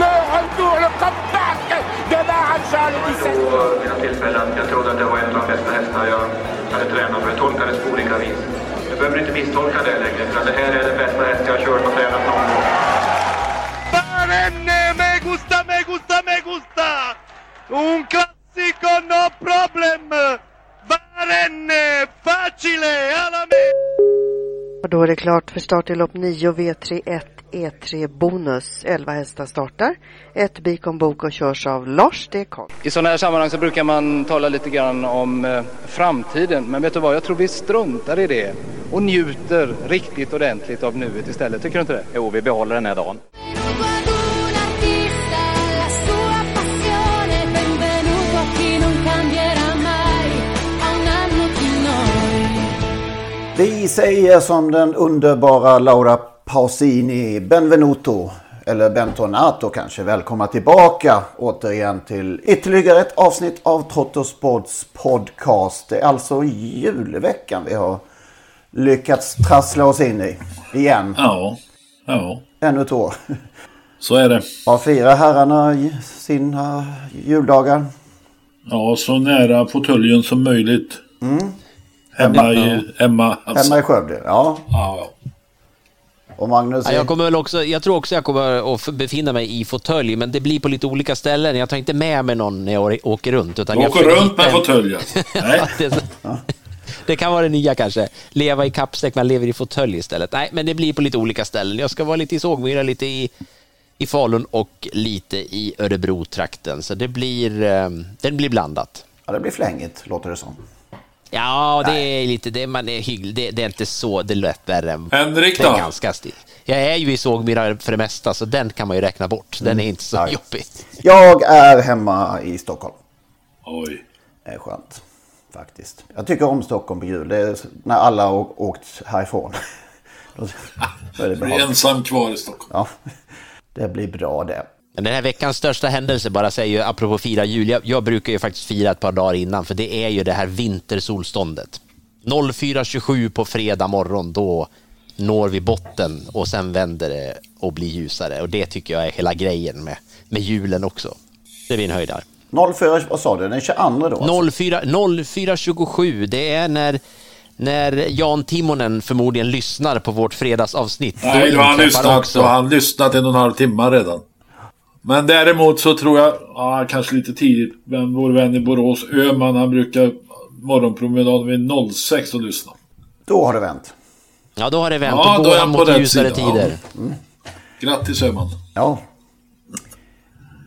Le retour, le comeback de Maharaja le 17. vid något tillfälle att jag trodde att det var en av de bästa hästar jag hade tränat för. Jag tolkades på olika vis. Jag behöver inte misstolka det längre, för det här är den bästa häst jag har kört och tränat någon gång. Barenne, me gusta, me gusta, me gusta! Un classico, no problem! Barenne, facile, alla me! Och då är det klart för start i lopp 9 V31 E3 Bonus. 11 hästar startar. Ett Bikon Bok och körs av Lars Dekon. I sådana här sammanhang så brukar man tala lite grann om eh, framtiden. Men vet du vad, jag tror vi struntar i det och njuter riktigt ordentligt av nuet istället. Tycker du inte det? Jo, vi behåller den här dagen. Vi säger som den underbara Laura Pausini, Benvenuto, eller Bentornato kanske. Välkomna tillbaka återigen till ytterligare ett avsnitt av Trotto Sports podcast. Det är alltså julveckan vi har lyckats trassla oss in i igen. Ja, ja. Ännu ett år. Så är det. Vad firar herrarna sina juldagar? Ja, så nära fåtöljen som möjligt. Mm. Hemma i, hemma, alltså. Hemma i Skövde, ja. ja. Och Magnus? Ja, jag, kommer väl också, jag tror också jag kommer att befinna mig i fåtölj, men det blir på lite olika ställen. Jag tar inte med mig någon när jag åker runt. Utan du jag åker runt med fåtölj Nej. det, kan vara det nya kanske. Leva i kappsäck, man lever i fåtölj istället. Nej, men det blir på lite olika ställen. Jag ska vara lite i Sågmyra, lite i, i Falun och lite i Örebro-trakten. Så det blir, eh, det blir blandat. Ja, det blir flängigt, låter det som. Ja, det är lite, det, man är hygglig. Det, det, är inte så, det är lätt värre än... Henrik då? Det är ganska still. Jag är ju i Sågmyra för det mesta, så den kan man ju räkna bort. Den är inte så Mm. jobbig. Jag är hemma i Stockholm. Oj. Det är skönt, faktiskt. Jag tycker om Stockholm på jul. Det är när alla har åkt härifrån. Då är det Du är bra. ensam kvar i Stockholm. Ja, det blir bra det. Den här veckans största händelse, bara säger ju apropå fira jul, jag, jag brukar ju faktiskt fira ett par dagar innan, för det är ju det här vintersolståndet. 04.27 på fredag morgon, då når vi botten och sen vänder det och blir ljusare. Och det tycker jag är hela grejen med, med julen också. Det blir en höjdare. 04, vad sa du, den 22 då? Alltså? 04 04.27, det är när, när Jan Timonen förmodligen lyssnar på vårt fredagsavsnitt. Nej, då har han lyssnat, också- då har han lyssnat en och en halv timme redan. Men däremot så tror jag, ja, kanske lite tidigt, men vår vän i Borås, Öman, han brukar morgonpromenaden vid 06 och lyssna. Då har det vänt. Ja, då har det vänt. Ja, då då går är han mot ljusare sida, ja. tider. Grattis Öman. Ja.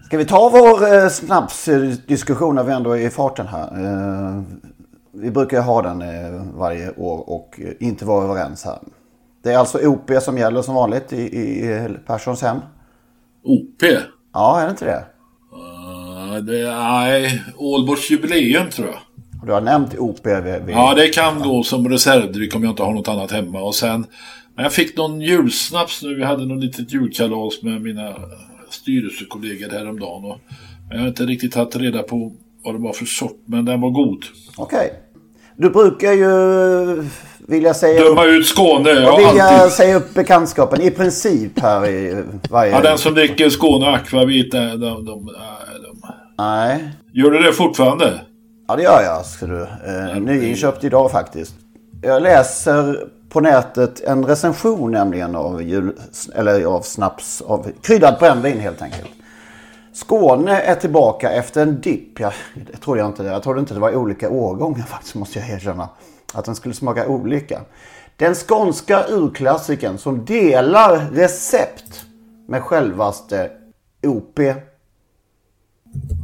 Ska vi ta vår eh, snapsdiskussion när vi ändå är i farten här? Eh, vi brukar ju ha den eh, varje år och eh, inte vara överens här. Det är alltså OP som gäller som vanligt i, i Perssons hem. OP? Ja, är det inte det? Uh, det nej, Ålborgs jubileum tror jag. Du har nämnt OP. Vid, vid... Ja, det kan gå som reservdryck om jag inte har något annat hemma. Och sen, men jag fick någon julsnaps nu. Vi hade något litet julkalas med mina styrelsekollegor häromdagen. Och jag har inte riktigt tagit reda på vad det var för sort, men den var god. Okej. Du brukar ju vilja säga Döma ut Skåne, ja vilja alltid. säga upp bekantskapen i princip här i varje... Ja, den som dricker Skåne Aquavit, de, de, de, Nej. Gör du det fortfarande? Ja, det gör jag. Ska du. Eh, nyinköpt idag faktiskt. Jag läser på nätet en recension nämligen av, jul, eller av snaps, av kryddat brännvin helt enkelt. Skåne är tillbaka efter en dipp. Jag, det trodde jag inte. Jag trodde inte det var olika årgångar faktiskt måste jag erkänna. Att den skulle smaka olika. Den skånska urklassiken som delar recept med självaste OP.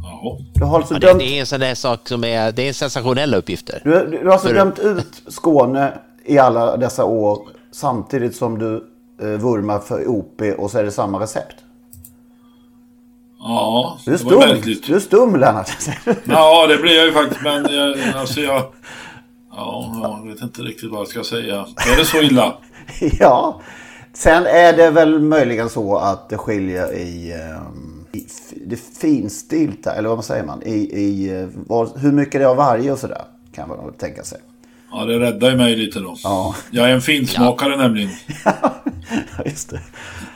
Ja. Du har alltså Ja, dömt, det, det är en sån där sak som är, det är sensationella uppgifter. du, du har alltså För- dömt ut Skåne i alla dessa år samtidigt som du eh, vurmar för OP och så är det samma recept. Ja, Du är stum, märkligt. du är stum Lennart. Ja, det blir jag ju faktiskt, men jag, alltså jag... Ja, jag vet inte riktigt vad jag ska säga. Är det så illa? ja. Sen är det väl möjligen så att det skiljer i, ehm, i det finstilta, eller vad säger man? I, i eh, vad, hur mycket det är av varje och sådär. Kan man tänka sig. Ja, det räddar ju mig lite då. Ja. Jag är en finsmakare nämligen. Just det.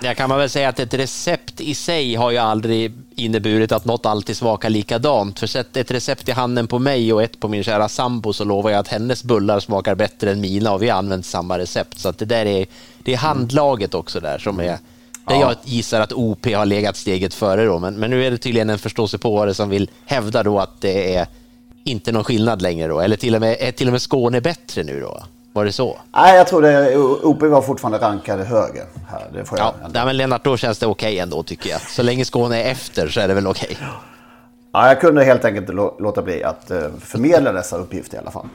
Där kan man väl säga att ett recept i sig har ju aldrig inneburit att något alltid smakar likadant. För sätt ett recept i handen på mig och ett på min kära sambo så lovar jag att hennes bullar smakar bättre än mina och vi har använt samma recept. Så att det där är, det är handlaget också där som är där jag gissar att OP har legat steget före då. Men, men nu är det tydligen en förståsigpåare som vill hävda då att det är inte någon skillnad längre då. Eller till och med, är till och med Skåne bättre nu då? Var det så? Nej, jag tror det. OP var fortfarande rankade högre här. Det får jag Ja, nej, men Lennart, då känns det okej ändå tycker jag. Så länge Skåne är efter så är det väl okej. Ja, jag kunde helt enkelt lå- låta bli att eh, förmedla dessa uppgifter i alla fall.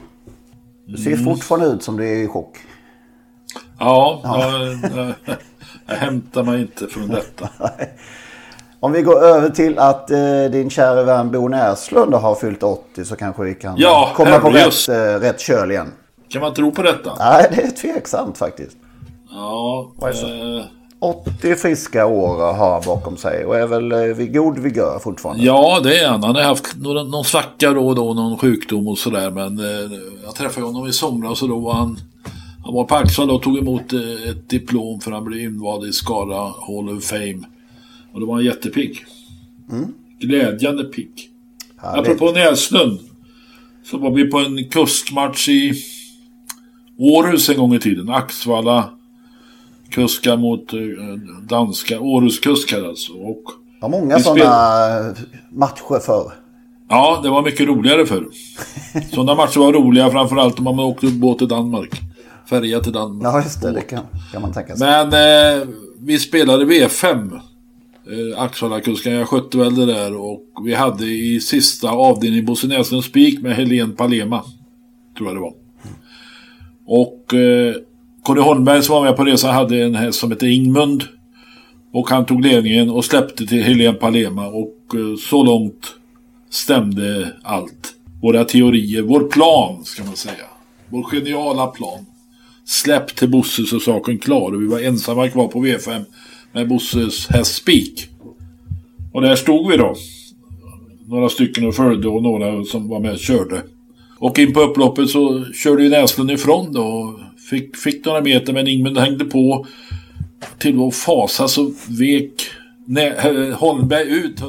Du ser Mm. fortfarande ut som du är i chock. Ja, Jag, jag, jag hämtar mig inte från detta. Om vi går över till att eh, din kära vän Bo Näslund har fyllt 80 så kanske vi kan Ja, komma på rätt, eh, rätt köl igen. Kan man tro på detta? Nej, det är tveksamt faktiskt. Ja, eh, 80 friska år har han bakom sig och är väl eh, vid god vigör fortfarande. ja det är han. Han har haft någon, någon svacka då och då, någon sjukdom och sådär. Men eh, jag träffade honom i somras och då var han han var på Axel och tog emot eh, ett diplom för han blev invald i Skara Hall of Fame. Och då var han jättepigg. Mm. Glädjande pigg. Apropå Näslund. Så var vi på en kustmatch i Århus en gång i tiden. Axvalla kuskar mot eh, danska Århuskuskar alltså. Och Det var många sådana matcher förr. Ja, det var mycket roligare förr. Sådana matcher var roliga framförallt om man åkte båt till Danmark. Färja till Danmark. Ja, just det. Det kan, kan man tänka sig. Men eh, vi spelade V5. Eh, Axvallakuskan, jag skötte väl det där. Och vi hade i sista avdelningen Bosse Näslund Spik med Helen Palema. Tror jag det var. Och eh, Conny Holmberg som var med på resan hade en häst som hette Ingmund. Och han tog ledningen och släppte till Helene Palema. Och eh, så långt stämde allt. Våra teorier, vår plan ska man säga. Vår geniala plan. Släpp till Bosse så saken klar. Och vi var ensamma kvar på V5 med Bosses häst Spik. Och där stod vi då. Några stycken och följde och några som var med och körde. Och in på upploppet så körde ju Näslund ifrån då. och Fick, fick några meter men Ingmund hängde på. Till vår fasa så vek Nä, eh, Holmberg ut.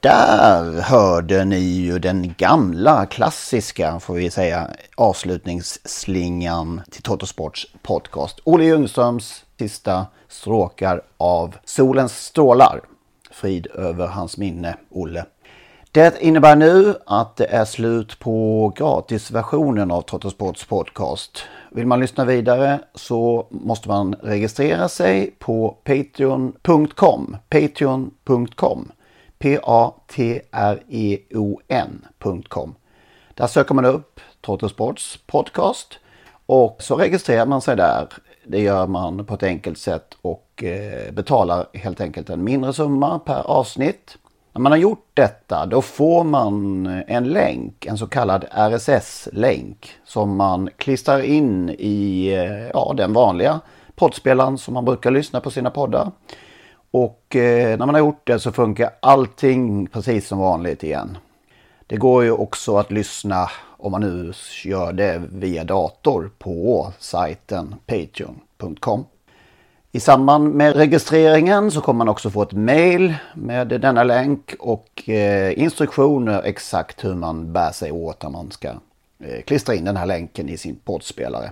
Där hörde ni ju den gamla klassiska, får vi säga, avslutningsslingan till Totosports podcast. Olle Ljungströms sista stråkar av Solens strålar. Frid över hans minne, Olle. Det innebär nu att det är slut på gratisversionen av Trottosports podcast. Vill man lyssna vidare så måste man registrera sig på patreon.com. Patreon.com. P-A-T-R-E-O-N.com. Där söker man upp Trottosports podcast och så registrerar man sig där. Det gör man på ett enkelt sätt och eh, betalar helt enkelt en mindre summa per avsnitt. När man har gjort detta då får man en länk, en så kallad RSS-länk som man klistrar in i eh, ja, den vanliga poddspelaren som man brukar lyssna på sina poddar. Och eh, när man har gjort det så funkar allting precis som vanligt igen. Det går ju också att lyssna om man nu gör det via dator på sajten patreon.com. I samband med registreringen så kommer man också få ett mail med denna länk och eh, instruktioner exakt hur man bär sig åt när man ska eh, klistra in den här länken i sin poddspelare.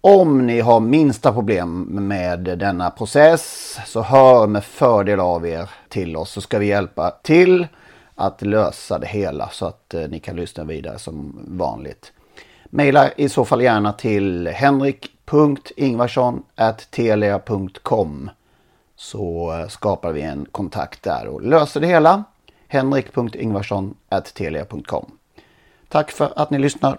Om ni har minsta problem med denna process så hör med fördel av er till oss så ska vi hjälpa till att lösa det hela så att eh, ni kan lyssna vidare som vanligt. Maila i så fall gärna till henrik.ingvarsson.telia.com så eh, skapar vi en kontakt där och löser det hela. henrik.ingvarsson.telia.com Tack för att ni lyssnar.